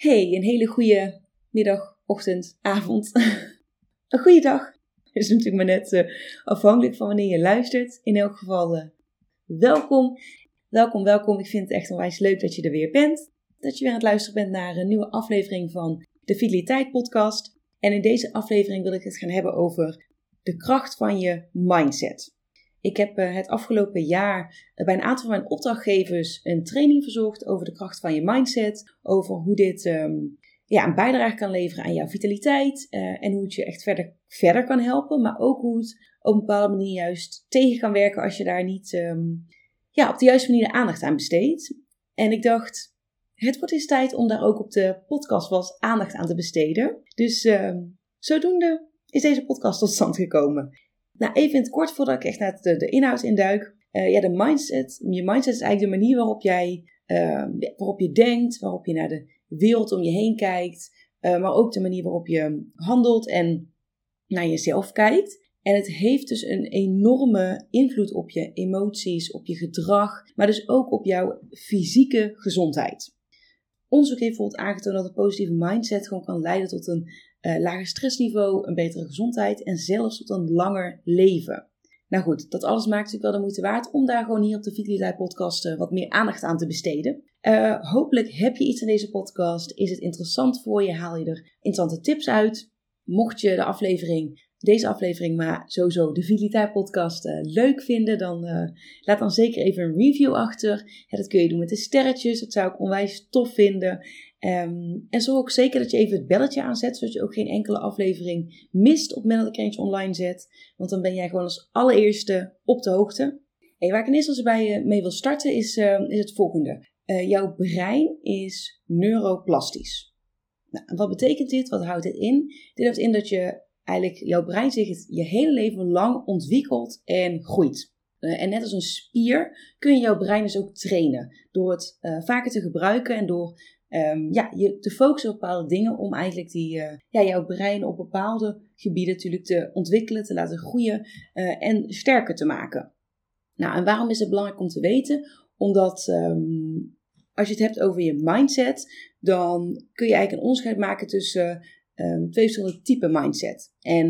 Hey, een hele goede middag, ochtend, avond. een goede dag. Is natuurlijk maar net uh, afhankelijk van wanneer je luistert. In elk geval uh, welkom. Welkom, welkom. Ik vind het echt onwijs leuk dat je er weer bent. Dat je weer aan het luisteren bent naar een nieuwe aflevering van de Vitaliteit Podcast. En in deze aflevering wil ik het gaan hebben over de kracht van je mindset. Ik heb uh, het afgelopen jaar bij een aantal van mijn opdrachtgevers een training verzorgd over de kracht van je mindset. Over hoe dit um, ja, een bijdrage kan leveren aan jouw vitaliteit. Uh, en hoe het je echt verder, verder kan helpen. Maar ook hoe het op een bepaalde manier juist tegen kan werken als je daar niet um, ja, op de juiste manier aandacht aan besteedt. En ik dacht, het wordt eens tijd om daar ook op de podcast wat aandacht aan te besteden. Dus uh, zodoende is deze podcast tot stand gekomen. Nou, even in het kort voordat ik echt naar de, de inhoud induik. Uh, ja, de mindset. Je mindset is eigenlijk de manier waarop jij, uh, waarop je denkt, waarop je naar de wereld om je heen kijkt. Uh, maar ook de manier waarop je handelt en naar jezelf kijkt. En het heeft dus een enorme invloed op je emoties, op je gedrag, maar dus ook op jouw fysieke gezondheid. Onderzoek heeft bijvoorbeeld aangetoond dat een positieve mindset gewoon kan leiden tot een uh, lager stressniveau, een betere gezondheid en zelfs tot een langer leven. Nou goed, dat alles maakt natuurlijk wel de moeite waard om daar gewoon hier op de Vitaliteit Podcast uh, wat meer aandacht aan te besteden. Uh, hopelijk heb je iets aan deze podcast. Is het interessant voor je? Haal je er interessante tips uit? Mocht je de aflevering deze aflevering, maar sowieso de Vitaliteit podcast uh, leuk vinden, dan uh, laat dan zeker even een review achter. Dat kun je doen met de sterretjes, dat zou ik onwijs tof vinden. Um, en zorg ook zeker dat je even het belletje aanzet, zodat je ook geen enkele aflevering mist op het moment online zet. Want dan ben jij gewoon als allereerste op de hoogte. Hey, waar ik in eerste instantie bij je mee wil starten is, is het volgende. jouw brein is neuroplastisch. Nou, wat betekent dit? Wat houdt dit in? Dit houdt in dat je eigenlijk jouw brein zich je hele leven lang ontwikkelt en groeit. Uh, en net als een spier kun je jouw brein dus ook trainen. Door het uh, vaker te gebruiken en door um, ja, je te focussen op bepaalde dingen. Om eigenlijk die, uh, ja, jouw brein op bepaalde gebieden natuurlijk te ontwikkelen, te laten groeien en sterker te maken. Nou, en waarom is het belangrijk om te weten? Omdat um, als je het hebt over je mindset, dan kun je eigenlijk een onderscheid maken tussen um, twee verschillende typen mindset. En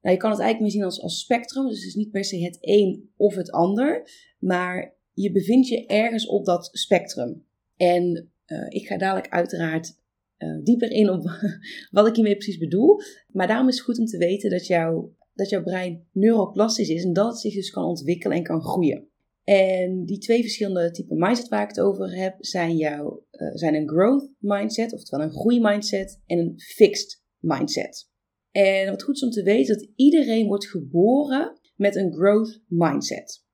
nou, je kan het eigenlijk meer zien als, als spectrum. Dus het is niet per se het een of het ander. Maar je bevindt je ergens op dat spectrum. En uh, ik ga dadelijk uiteraard uh, dieper in op wat ik hiermee precies bedoel. Maar daarom is het goed om te weten dat, jou, dat jouw brein neuroplastisch is. En dat het zich dus kan ontwikkelen en kan groeien. En die twee verschillende typen mindset waar ik het over heb, zijn, jouw, uh, zijn een growth mindset, oftewel een groeimindset, en een fixed mindset. En wat goed is om te weten dat iedereen wordt geboren met een growth mindset.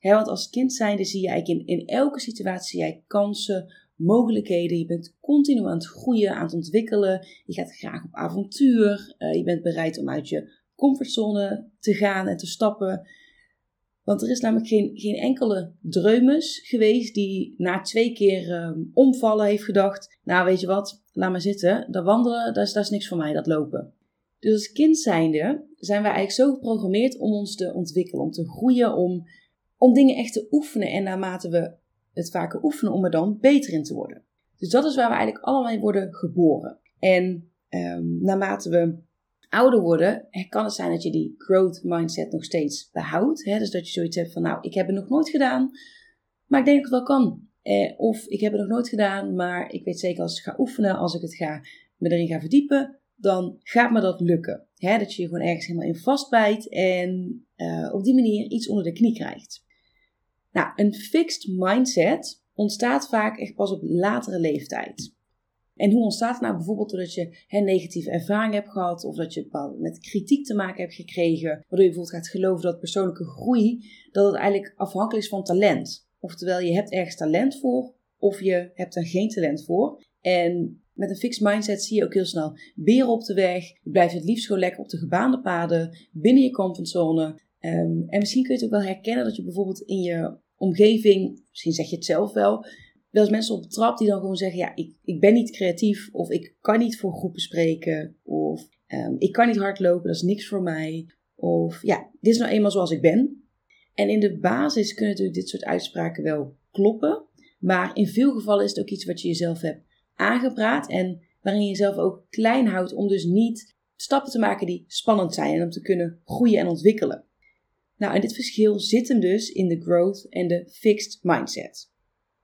want als kind zijnde zie je eigenlijk in, elke situatie jij kansen, mogelijkheden. Je bent continu aan het groeien, aan het ontwikkelen. Je gaat graag op avontuur. Uh, je bent bereid om uit je comfortzone te gaan en te stappen. Want er is namelijk geen, geen enkele dreumes geweest die na twee keer uh, omvallen heeft gedacht: Nou, weet je wat, laat maar zitten. Dat wandelen, dat is, dat is niks voor mij, dat lopen. Dus als kind zijnde zijn wij eigenlijk zo geprogrammeerd om ons te ontwikkelen, om te groeien, om, om dingen echt te oefenen. En naarmate we het vaker oefenen, om er dan beter in te worden. Dus dat is waar we eigenlijk allemaal in worden geboren. En um, naarmate we ouder worden, kan het zijn dat je die growth mindset nog steeds behoudt. Hè? Dus dat je zoiets hebt van, nou, ik heb het nog nooit gedaan, maar ik denk dat het wel kan. Eh, of ik heb het nog nooit gedaan, maar ik weet zeker als ik ga oefenen, als ik het ga, me erin ga verdiepen, dan gaat me dat lukken. Hè? Dat je je gewoon ergens helemaal in vastbijt en uh, op die manier iets onder de knie krijgt. Nou, een fixed mindset ontstaat vaak echt pas op latere leeftijd. En hoe ontstaat het nou bijvoorbeeld doordat je negatieve ervaring hebt gehad of dat je met kritiek te maken hebt gekregen, waardoor je bijvoorbeeld gaat geloven dat persoonlijke groei, dat het eigenlijk afhankelijk is van talent. Oftewel, je hebt ergens talent voor of je hebt er geen talent voor. En met een fixed mindset zie je ook heel snel beren op de weg. Je blijft het liefst gewoon lekker op de gebaande paden, binnen je comfortzone. Um, en misschien kun je het ook wel herkennen dat je bijvoorbeeld in je omgeving, misschien zeg je het zelf wel, wel eens mensen op trap die dan gewoon zeggen: Ja, ik, ik ben niet creatief, of ik kan niet voor groepen spreken, of um, ik kan niet hardlopen, dat is niks voor mij. Of ja, dit is nou eenmaal zoals ik ben. En in de basis kunnen natuurlijk dit soort uitspraken wel kloppen. Maar in veel gevallen is het ook iets wat je jezelf hebt aangepraat. En waarin je jezelf ook klein houdt om dus niet stappen te maken die spannend zijn. En om te kunnen groeien en ontwikkelen. Nou, en dit verschil zit hem dus in de growth en de fixed mindset.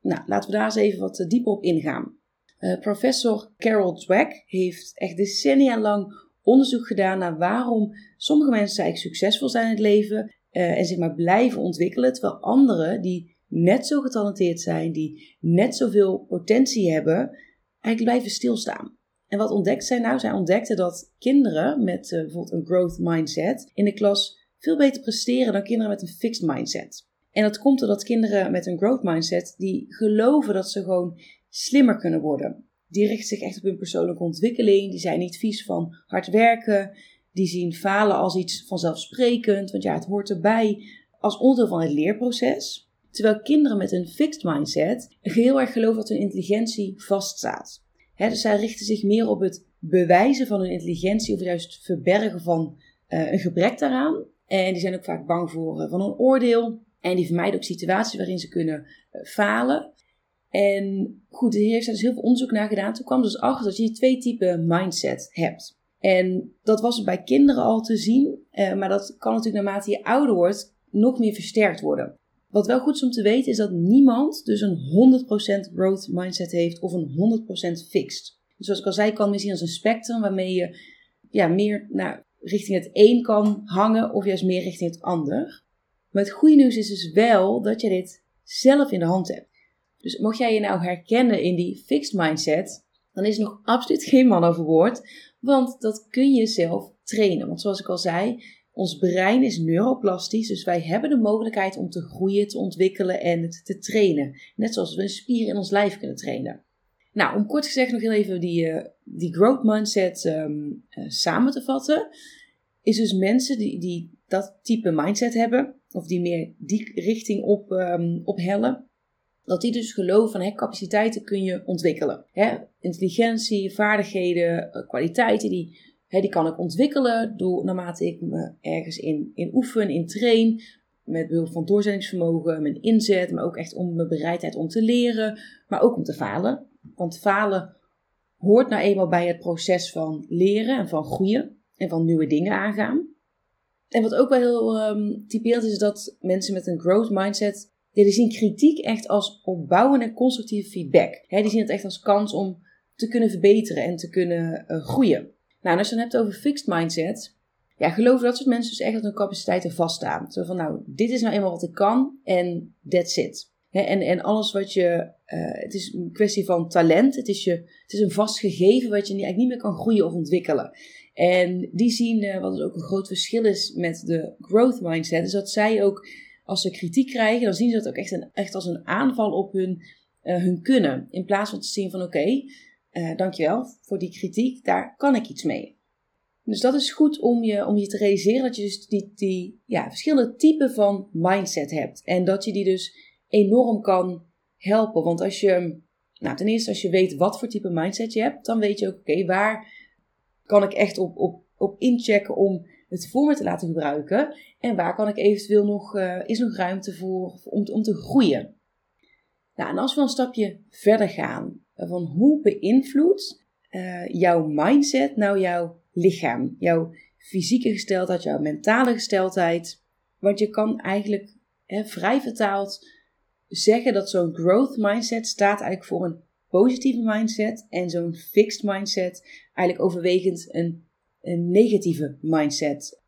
Nou, laten we daar eens even wat dieper op ingaan. Uh, professor Carol Dweck heeft echt decennia lang onderzoek gedaan naar waarom sommige mensen eigenlijk succesvol zijn in het leven uh, en zich maar blijven ontwikkelen, terwijl anderen die net zo getalenteerd zijn, die net zoveel potentie hebben, eigenlijk blijven stilstaan. En wat ontdekt zij nou? Zij ontdekten dat kinderen met bijvoorbeeld een growth mindset in de klas veel beter presteren dan kinderen met een fixed mindset. En dat komt doordat kinderen met een growth mindset die geloven dat ze gewoon slimmer kunnen worden. Die richten zich echt op hun persoonlijke ontwikkeling. Die zijn niet vies van hard werken. Die zien falen als iets vanzelfsprekend, want ja, het hoort erbij als onderdeel van het leerproces. Terwijl kinderen met een fixed mindset heel erg geloven dat hun intelligentie vaststaat. Dus zij richten zich meer op het bewijzen van hun intelligentie of juist verbergen van uh, een gebrek daaraan. En die zijn ook vaak bang voor uh, van een oordeel. En die vermijden ook situaties waarin ze kunnen uh, falen. En goed, er heeft dus heel veel onderzoek naar gedaan. Toen kwam dus achter dat je twee typen mindset hebt. En dat was bij kinderen al te zien, eh, maar dat kan natuurlijk naarmate je ouder wordt nog meer versterkt worden. Wat wel goed is om te weten is dat niemand dus een 100% growth mindset heeft of een 100% fixed. Dus zoals ik al zei, kan zien als een spectrum waarmee je ja, meer naar, richting het een kan hangen of juist meer richting het ander. Maar het goede nieuws is dus wel dat je dit zelf in de hand hebt. Dus mocht jij je nou herkennen in die fixed mindset, dan is nog absoluut geen man overwoord, want dat kun je zelf trainen. Want zoals ik al zei, ons brein is neuroplastisch, dus wij hebben de mogelijkheid om te groeien, te ontwikkelen en het te trainen. Net zoals we een spier in ons lijf kunnen trainen. Nou, om kort gezegd nog heel even die, uh, die growth mindset um, uh, samen te vatten, is dus mensen die, die dat type mindset hebben, of die meer die richting op, um, ophellen, dat die dus geloven van hè, capaciteiten kun je ontwikkelen. Hè, intelligentie, vaardigheden, eh, kwaliteiten, die, hè, die kan ik ontwikkelen door, naarmate ik me ergens in, in oefen, in train. Met behulp van doorzettingsvermogen, mijn inzet, maar ook echt om mijn bereidheid om te leren, maar ook om te falen. Want falen hoort nou eenmaal bij het proces van leren en van groeien en van nieuwe dingen aangaan. En wat ook wel heel um, typerend is, dat mensen met een growth mindset die zien kritiek echt als opbouwende en constructieve feedback. die zien het echt als kans om te kunnen verbeteren en te kunnen uh, groeien. Nou, als je het hebt over fixed mindset, ja, geloven dat soort mensen dus echt dat hun capaciteiten vaststaan. Zo van, nou, dit is nou eenmaal wat ik kan en that's it. En, en alles wat je, uh, het is een kwestie van talent, het is, je, het is een vast gegeven wat je eigenlijk niet meer kan groeien of ontwikkelen. En die zien, uh, wat ook een groot verschil is met de growth mindset, is dat zij ook als ze kritiek krijgen, dan zien ze dat ook echt, een, echt als een aanval op hun, uh, hun kunnen. In plaats van te zien van oké, okay, dankjewel voor die kritiek, daar kan ik iets mee. Dus dat is goed om je, om je te realiseren dat je dus die, die ja, verschillende typen van mindset hebt. En dat je die dus enorm kan helpen. Want als je, nou ten eerste als je weet wat voor type mindset je hebt, dan weet je ook oké, waar kan ik echt op, op, op inchecken om het voor me te laten gebruiken? En waar kan ik eventueel nog, uh, is nog ruimte voor om, om te groeien? Nou, en als we een stapje verder gaan, van hoe beïnvloedt uh, jouw mindset nou jouw lichaam, jouw fysieke gesteldheid, jouw mentale gesteldheid? Want je kan eigenlijk hè, vrij vertaald zeggen dat zo'n growth mindset staat eigenlijk voor een positieve mindset en zo'n fixed mindset eigenlijk overwegend een een negatieve mindset.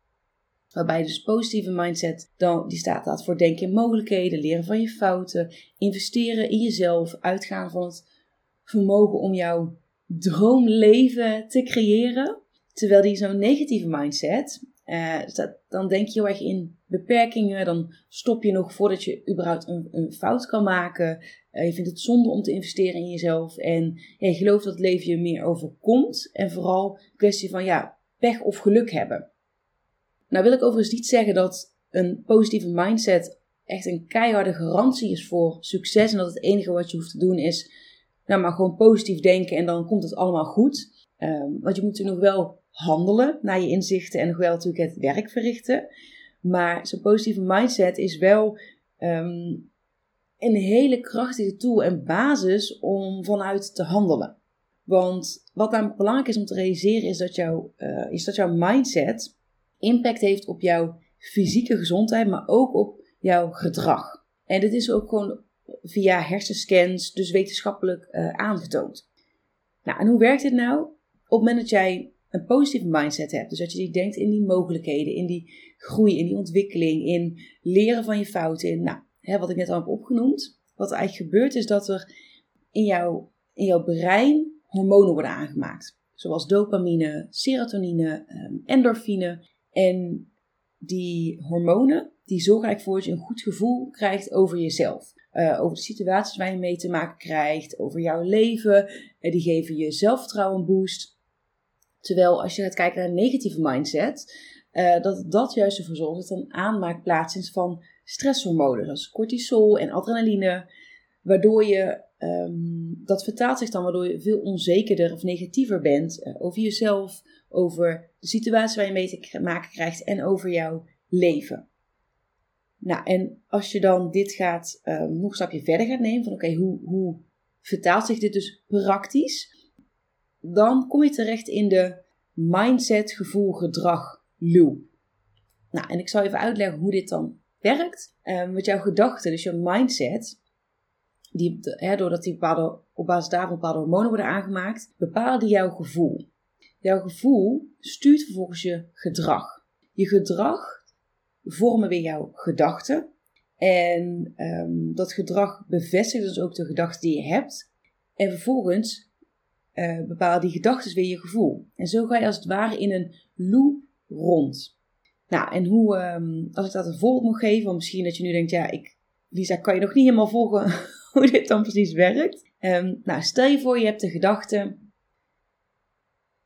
Waarbij dus positieve mindset, dan, die staat dat voor denken in mogelijkheden, leren van je fouten, investeren in jezelf, uitgaan van het vermogen om jouw droomleven te creëren. Terwijl die zo'n negatieve mindset, Uh, dan denk je heel erg in beperkingen. Dan stop je nog voordat je überhaupt een, fout kan maken. Uh, je vindt het zonde om te investeren in jezelf. En je gelooft dat het leven je meer overkomt. En vooral een kwestie van ja, pech of geluk hebben. Nou wil ik overigens niet zeggen dat een positieve mindset echt een keiharde garantie is voor succes. En dat het enige wat je hoeft te doen is nou maar gewoon positief denken en dan komt het allemaal goed. Um, want je moet natuurlijk nog wel handelen naar je inzichten en nog wel natuurlijk het werk verrichten. Maar zo'n positieve mindset is wel um, een hele krachtige tool en basis om vanuit te handelen. Want wat namelijk belangrijk is om te realiseren is dat, jouw, uh, is dat jouw mindset impact heeft op jouw fysieke gezondheid, maar ook op jouw gedrag. En dit is ook gewoon via hersenscans, dus wetenschappelijk uh, aangetoond. Nou, en hoe werkt dit nou? Op het moment dat jij een positieve mindset hebt, dus dat je die denkt in die mogelijkheden, in die groei, in die ontwikkeling, in leren van je fouten, nou, hè, wat ik net al heb opgenoemd. Wat er eigenlijk gebeurt is dat er in, jouw in jouw brein hormonen worden aangemaakt. Zoals dopamine, serotonine, ehm, endorfine. En die hormonen, die zorgen eigenlijk voor dat je een goed gevoel krijgt over jezelf. Uh, over de situaties waar je mee te maken krijgt, over jouw leven. Uh, die geven je zelfvertrouwen een boost. Terwijl als je gaat kijken naar een negatieve mindset, uh, dat dat juist ervoor zorgt dat een aanmaak plaatsvindt van stresshormonen, zoals cortisol en adrenaline. Waardoor je, um, dat vertaalt zich dan, waardoor je veel onzekerder of negatiever bent over jezelf, over de situatie waar je mee te maken krijgt en over jouw leven. Nou, en als je dan dit gaat, um, nog een stapje verder gaat nemen, van oké, hoe, hoe vertaalt zich dit dus praktisch? Dan kom je terecht in de mindset, gevoel, gedrag loop. Nou, en ik zal even uitleggen hoe dit dan werkt. Um, met jouw gedachten, dus je mindset, die, hè, doordat die bepaalde, op basis daarvan bepaalde hormonen worden aangemaakt, bepalen die jouw gevoel. Jouw gevoel stuurt vervolgens je gedrag. Je gedrag vormen weer jouw gedachten. En um, dat gedrag bevestigt dus ook de gedachten die je hebt. En vervolgens uh, bepalen die gedachten weer je gevoel. En zo ga je als het ware in een loop rond. Nou, en hoe, um, als ik dat een voorbeeld moet geven, misschien dat je nu denkt, ja, ik, Lisa, kan je nog niet helemaal volgen hoe dit dan precies werkt. Um, nou, stel je voor, je hebt de gedachte,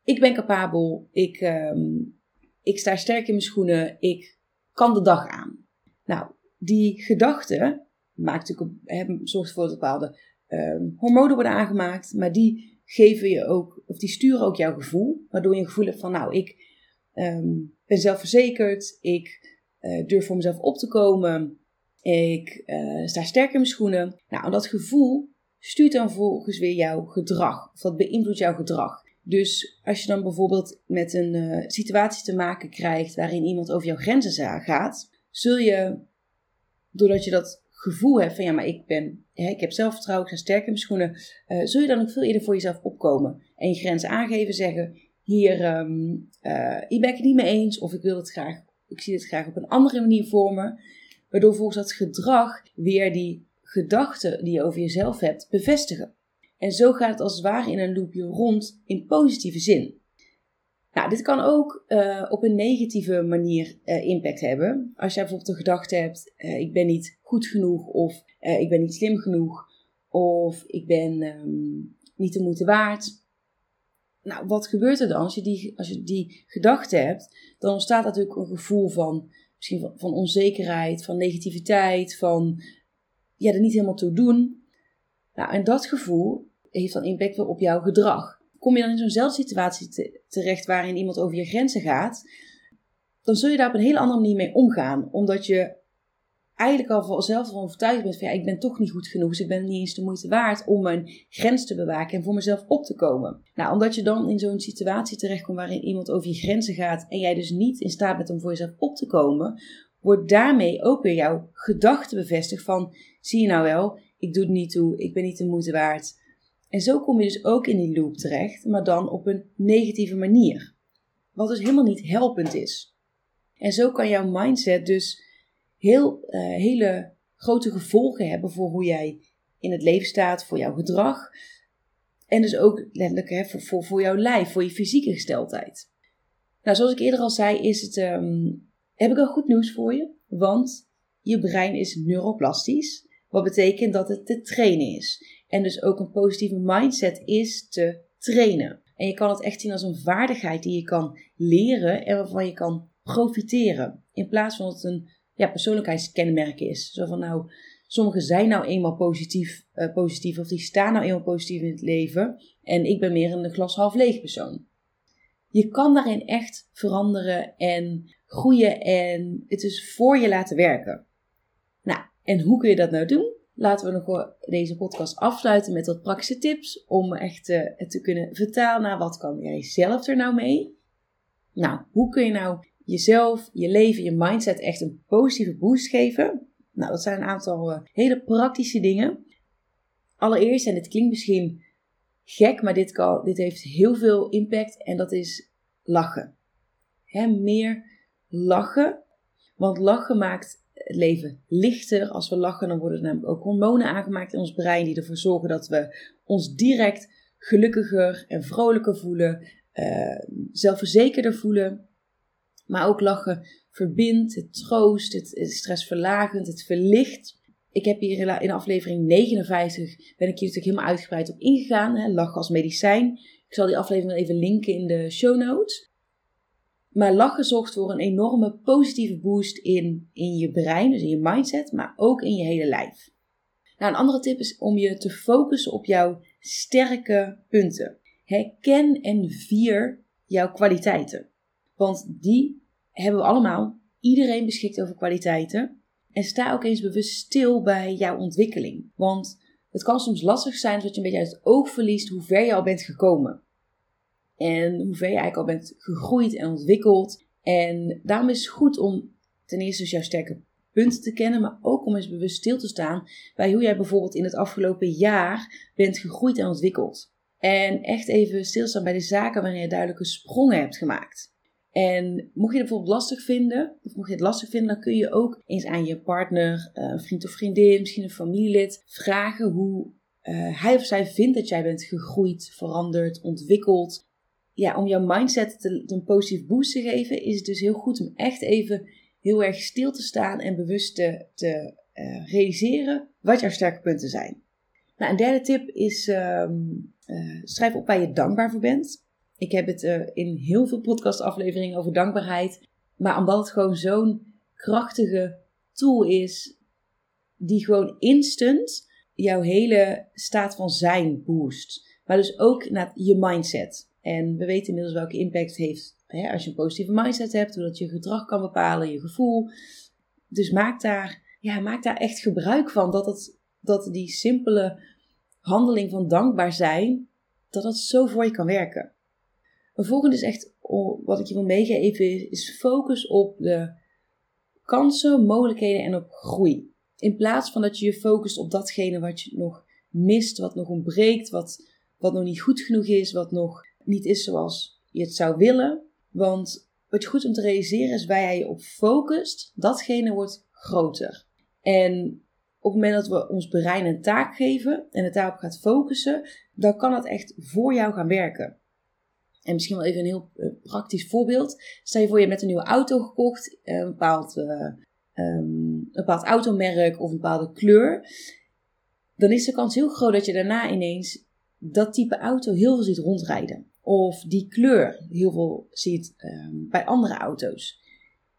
ik ben capabel, ik, um, ik sta sterk in mijn schoenen, ik kan de dag aan. Nou, die gedachte maakt natuurlijk, dat bepaalde hormonen worden aangemaakt, maar die geven je ook, of die sturen ook jouw gevoel, waardoor je een gevoel hebt van, nou, ik um, ben zelfverzekerd, ik uh, durf voor mezelf op te komen, ik uh, sta sterk in mijn schoenen. Nou, dat gevoel stuurt dan vervolgens weer jouw gedrag, of dat beïnvloedt jouw gedrag. Dus als je dan bijvoorbeeld met een uh, situatie te maken krijgt waarin iemand over jouw grenzen gaat, zul je, doordat je dat gevoel hebt van ja, maar ik ben, hè, ik heb zelfvertrouwen, ik sta sterk in mijn schoenen, uh, zul je dan ook veel eerder voor jezelf opkomen en je grenzen aangeven, zeggen hier, um, hier ben ik het niet mee eens of ik wil het graag, ik zie het graag op een andere manier voor me, waardoor volgens dat gedrag weer die gedachten die je over jezelf hebt bevestigen. En zo gaat het als het ware in een loopje rond in positieve zin. Nou, dit kan ook uh, op een negatieve manier uh, impact hebben. Als jij bijvoorbeeld de gedachte hebt: uh, ik ben niet goed genoeg, of ik ben niet slim genoeg, of ik ben um, niet de moeite waard. Nou, wat gebeurt er dan als je die, als je die gedachte hebt? Dan ontstaat natuurlijk een gevoel van misschien van, onzekerheid, van negativiteit, van ja, er niet helemaal toe doen. Nou, en dat gevoel heeft dan impact op jouw gedrag. Kom je dan in zo'nzelfde situatie terecht waarin iemand over je grenzen gaat, dan zul je daar op een hele andere manier mee omgaan. Omdat je eigenlijk al vanzelf van overtuigd bent van ja, ik ben toch niet goed genoeg, dus ik ben niet eens de moeite waard om mijn grens te bewaken en voor mezelf op te komen. Nou, omdat je dan in zo'n situatie terechtkomt waarin iemand over je grenzen gaat en jij dus niet in staat bent om voor jezelf op te komen, wordt daarmee ook weer jouw gedachte bevestigd van zie je nou wel, ik doe het niet toe, ik ben niet de moeite waard. En zo kom je dus ook in die loop terecht, maar dan op een negatieve manier. Wat dus helemaal niet helpend is. En zo kan jouw mindset dus heel, uh, hele grote gevolgen hebben voor hoe jij in het leven staat, voor jouw gedrag. En dus ook letterlijk hè, voor, voor, voor jouw lijf, voor je fysieke gesteldheid. Nou, zoals ik eerder al zei, is het, ehm, heb ik al goed nieuws voor je. Want je brein is neuroplastisch. Wat betekent dat het te trainen is. En dus ook een positieve mindset is te trainen. En je kan het echt zien als een vaardigheid die je kan leren en waarvan je kan profiteren. In plaats van dat het een ja, persoonlijkheidskenmerk is. Zo van nou, sommigen zijn nou eenmaal positief, uh, positief of die staan nou eenmaal positief in het leven. En ik ben meer een glas half leeg persoon. Je kan daarin echt veranderen en groeien en het is voor je laten werken. Nou, en hoe kun je dat nou doen? Laten we nog deze podcast afsluiten met wat praktische tips om echt het te kunnen vertalen naar wat kan jij zelf er nou mee. Nou, hoe kun je nou jezelf, je leven, je mindset echt een positieve boost geven? Nou, dat zijn een aantal uh, hele praktische dingen. Allereerst, en dit klinkt misschien gek, maar dit, kan, dit heeft heel veel impact en dat is lachen. He, meer lachen, want lachen maakt leven lichter. Als we lachen, dan worden er namelijk ook hormonen aangemaakt in ons brein die ervoor zorgen dat we ons direct gelukkiger en vrolijker voelen, uh, zelfverzekerder voelen. Maar ook lachen verbindt, het troost, het is stressverlagend, het verlicht. Ik heb hier in aflevering 59, ben ik hier natuurlijk helemaal uitgebreid op ingegaan. Hè, lachen als medicijn. Ik zal die aflevering even linken in de show notes. Maar lachen zorgt voor een enorme positieve boost in, in je brein, dus in je mindset, maar ook in je hele lijf. Nou, een andere tip is om je te focussen op jouw sterke punten. Herken en vier jouw kwaliteiten. Want die hebben we allemaal. Iedereen beschikt over kwaliteiten. En sta ook eens bewust stil bij jouw ontwikkeling. Want het kan soms lastig zijn dat je een beetje uit het oog verliest hoe ver je al bent gekomen. En hoe ver je eigenlijk al bent gegroeid en ontwikkeld. En daarom is het goed om ten eerste dus jouw sterke punten te kennen, maar ook om eens bewust stil te staan bij hoe jij bijvoorbeeld in het afgelopen jaar bent gegroeid en ontwikkeld. En echt even stilstaan bij de zaken waarin je duidelijke sprongen hebt gemaakt. En mocht je het bijvoorbeeld lastig vinden, of mocht je het lastig vinden, dan kun je ook eens aan je partner, eh, een vriend of vriendin, misschien een familielid, vragen hoe uh, hij of zij vindt dat jij bent gegroeid, veranderd, ontwikkeld. Ja, om jouw mindset te, een positieve boost te geven, is het dus heel goed om echt even heel erg stil te staan en bewust te, uh, realiseren wat jouw sterke punten zijn. Nou, een derde tip is um, schrijf op waar je dankbaar voor bent. Ik heb het uh, in heel veel podcastafleveringen over dankbaarheid. Maar omdat het gewoon zo'n krachtige tool is, die gewoon instant jouw hele staat van zijn boost. Maar dus ook naar je mindset. En we weten inmiddels welke impact heeft hè, als je een positieve mindset hebt, hoe dat je gedrag kan bepalen, je gevoel. Dus maak daar, ja, maak daar echt gebruik van. Dat, het, dat die simpele handeling van dankbaar zijn, dat dat zo voor je kan werken. Een volgende is echt, wat ik je wil meegeven, is focus op de kansen, mogelijkheden en op groei. In plaats van dat je je focust op datgene wat je nog mist, wat nog ontbreekt, wat, wat nog niet goed genoeg is, wat nog niet is zoals je het zou willen. Want wat goed om te realiseren is waar jij je op focust, datgene wordt groter. En op het moment dat we ons brein een taak geven en het daarop gaat focussen, dan kan het echt voor jou gaan werken. En misschien wel even een heel eh, praktisch voorbeeld. Stel je voor je hebt een nieuwe auto gekocht, eh, een bepaald, uh, een bepaald automerk of een bepaalde kleur. Dan is de kans heel groot dat je daarna ineens dat type auto heel veel ziet rondrijden. Of die kleur heel veel ziet um, bij andere auto's.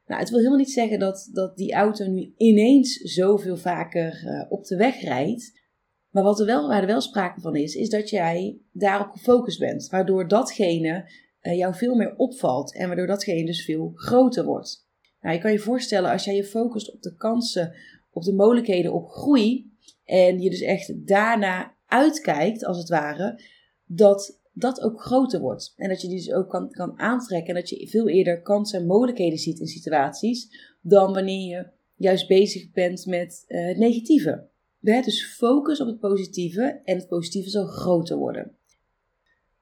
Nou, het wil helemaal niet zeggen dat, dat die auto nu ineens zoveel vaker uh, op de weg rijdt. Maar wat er wel, waar er wel sprake van is, is dat jij daarop gefocust bent. Waardoor datgene uh, jou veel meer opvalt en waardoor datgene dus veel groter wordt. Nou, je kan je voorstellen als jij je focust op de kansen, op de mogelijkheden, op groei. En je dus echt daarna uitkijkt, als het ware, dat dat ook groter wordt. En dat je die dus ook kan, kan aantrekken en dat je veel eerder kansen en mogelijkheden ziet in situaties dan wanneer je juist bezig bent met uh, het negatieve. Dus focus op het positieve en het positieve zal groter worden.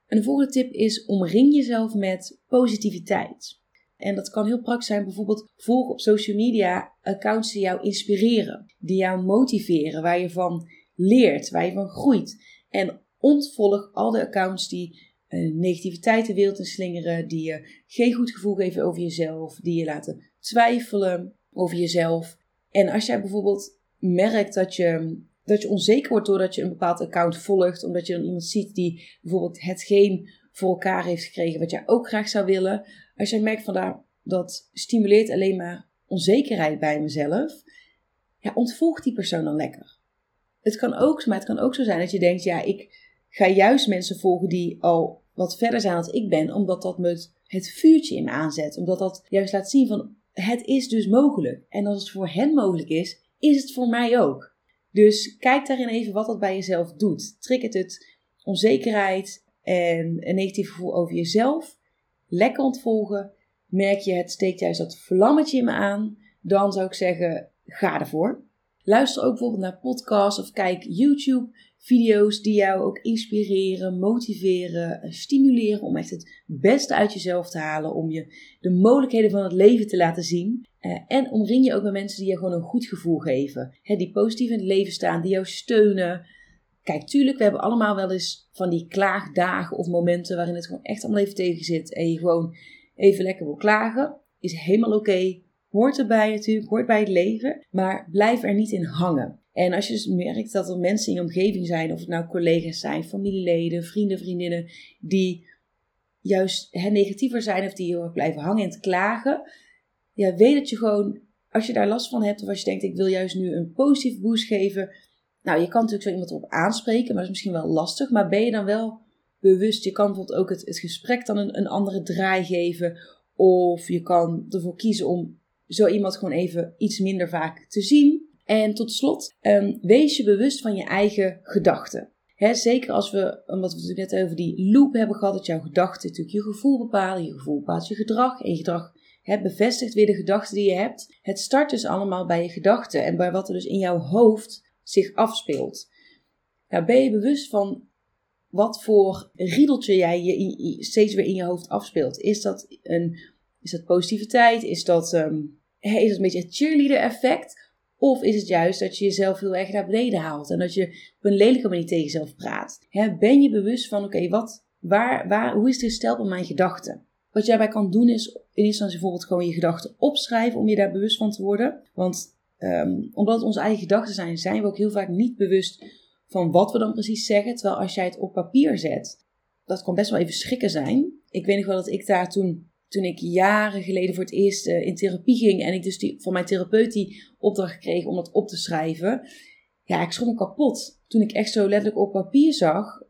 En de volgende tip is omring jezelf met positiviteit. En dat kan heel praktisch zijn, bijvoorbeeld volg op social media accounts die jou inspireren, die jou motiveren, waar je van leert, waar je van groeit. En ontvolg al de accounts die negativiteit de wereld in slingeren, die je geen goed gevoel geven over jezelf, die je laten twijfelen over jezelf. En als jij bijvoorbeeld merkt dat je, dat je onzeker wordt doordat je een bepaald account volgt, omdat je dan iemand ziet die bijvoorbeeld hetgeen voor elkaar heeft gekregen wat jij ook graag zou willen. Als jij merkt van daar, dat stimuleert alleen maar onzekerheid bij mezelf, ja, ontvolg die persoon dan lekker. Het kan ook, maar het kan ook zo zijn dat je denkt, ja, ik ga juist mensen volgen die al wat verder zijn dan ik ben, omdat dat me het vuurtje in me aanzet. Omdat dat juist laat zien van, het is dus mogelijk. En als het voor hen mogelijk is, is het voor mij ook. Dus kijk daarin even wat dat bij jezelf doet. Triggert het onzekerheid en een negatief gevoel over jezelf? Lekker ontvolgen. Merk je het steekt juist dat vlammetje in me aan? Dan zou ik zeggen, ga ervoor. Luister ook bijvoorbeeld naar podcasts of kijk YouTube video's die jou ook inspireren, motiveren, stimuleren om echt het beste uit jezelf te halen, om je de mogelijkheden van het leven te laten zien. Eh, en omring je ook met mensen die je gewoon een goed gevoel geven, die positief in het leven staan, die jou steunen. Kijk, tuurlijk, we hebben allemaal wel eens van die klaagdagen of momenten waarin het gewoon echt allemaal even tegen zit en je gewoon even lekker wil klagen. Is helemaal oké. Hoort erbij natuurlijk, hoort bij het leven. Maar blijf er niet in hangen. En als je dus merkt dat er mensen in je omgeving zijn, of het nou collega's zijn, familieleden, vrienden, vriendinnen, die juist hè, negatiever zijn of die heel erg blijven hangen en te klagen, ja, weet dat je gewoon, als je daar last van hebt, of als je denkt, ik wil juist nu een positieve boost geven, nou, je kan natuurlijk zo iemand erop aanspreken, maar dat is misschien wel lastig, maar ben je dan wel bewust, je kan bijvoorbeeld ook het, het gesprek dan een, een andere draai geven, of je kan ervoor kiezen om zo iemand gewoon even iets minder vaak te zien. En tot slot, um, wees je bewust van je eigen gedachten. zeker als we, omdat we het net over die loop hebben gehad, dat jouw gedachten natuurlijk je gevoel bepalen, je gevoel bepaalt je gedrag en je gedrag bevestigt weer de gedachten die je hebt. Het start dus allemaal bij je gedachten en bij wat er dus in jouw hoofd zich afspeelt. Nou, ben je bewust van wat voor riedeltje jij je steeds weer in je hoofd afspeelt? Is dat, een, is dat positiviteit? Is dat, um, is dat een beetje het cheerleader effect? Of is het juist dat je jezelf heel erg naar beneden haalt en dat je op een lelijke manier tegen jezelf praat? ben je bewust van, oké, wat, waar, waar, hoe is het gesteld met mijn gedachten? Wat jij daarbij kan doen is in eerste instantie bijvoorbeeld gewoon je gedachten opschrijven om je daar bewust van te worden. Want um, omdat het onze eigen gedachten zijn, zijn we ook heel vaak niet bewust van wat we dan precies zeggen. Terwijl als jij het op papier zet, dat kan best wel even schrikken zijn. Ik weet nog wel dat ik daar toen toen ik jaren geleden voor het eerst uh, in therapie ging en ik dus die, van mijn therapeut die opdracht kreeg om dat op te schrijven. Ja, ik schrok me kapot toen ik echt zo letterlijk op papier zag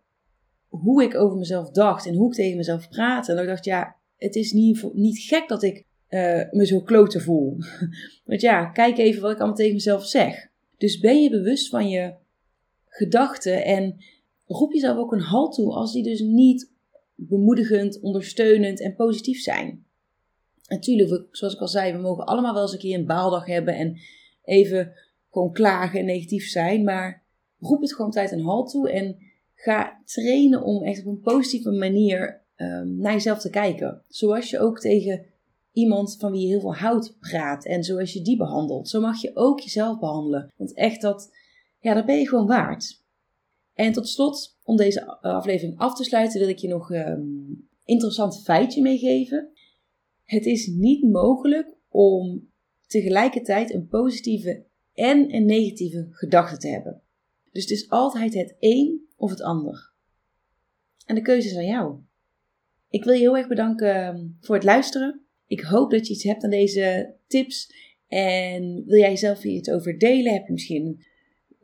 hoe ik over mezelf dacht en hoe ik tegen mezelf praatte. En dan dacht ja, het is niet, niet gek dat ik uh, me zo klote voel. Want ja, kijk even wat ik allemaal tegen mezelf zeg. Dus ben je bewust van je gedachten en roep jezelf ook een halt toe als die dus niet bemoedigend, ondersteunend en positief zijn. Natuurlijk, zoals ik al zei, we mogen allemaal wel eens een keer een baaldag hebben en even gewoon klagen en negatief zijn. Maar roep het gewoon tijd een halt toe en ga trainen om echt op een positieve manier um, naar jezelf te kijken. Zoals je ook tegen iemand van wie je heel veel houdt praat en zoals je die behandelt. Zo mag je ook jezelf behandelen. Want echt dat, ja, dat ben je gewoon waard. En tot slot, om deze aflevering af te sluiten, wil ik je nog een ehm, interessant feitje meegeven. Het is niet mogelijk om tegelijkertijd een positieve en een negatieve gedachte te hebben. Dus het is altijd het een of het ander. En de keuze is aan jou. Ik wil je heel erg bedanken ehm, voor het luisteren. Ik hoop dat je iets hebt aan deze tips. En wil jij hier iets over delen? Heb je misschien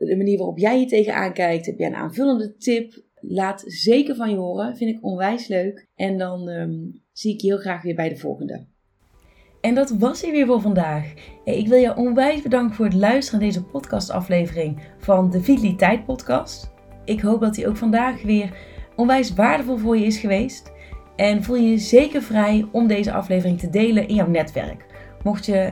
de manier waarop jij je tegenaan kijkt. Heb jij een aanvullende tip? Laat zeker van je horen. Vind ik onwijs leuk. En dan ehm, zie ik je heel graag weer bij de volgende. En dat was hij weer voor vandaag. Ik wil je onwijs bedanken voor het luisteren naar deze podcastaflevering van de Vitaliteit Podcast. Ik hoop dat hij ook vandaag weer onwijs waardevol voor je is geweest. En voel je je zeker vrij om deze aflevering te delen in jouw netwerk. Mocht je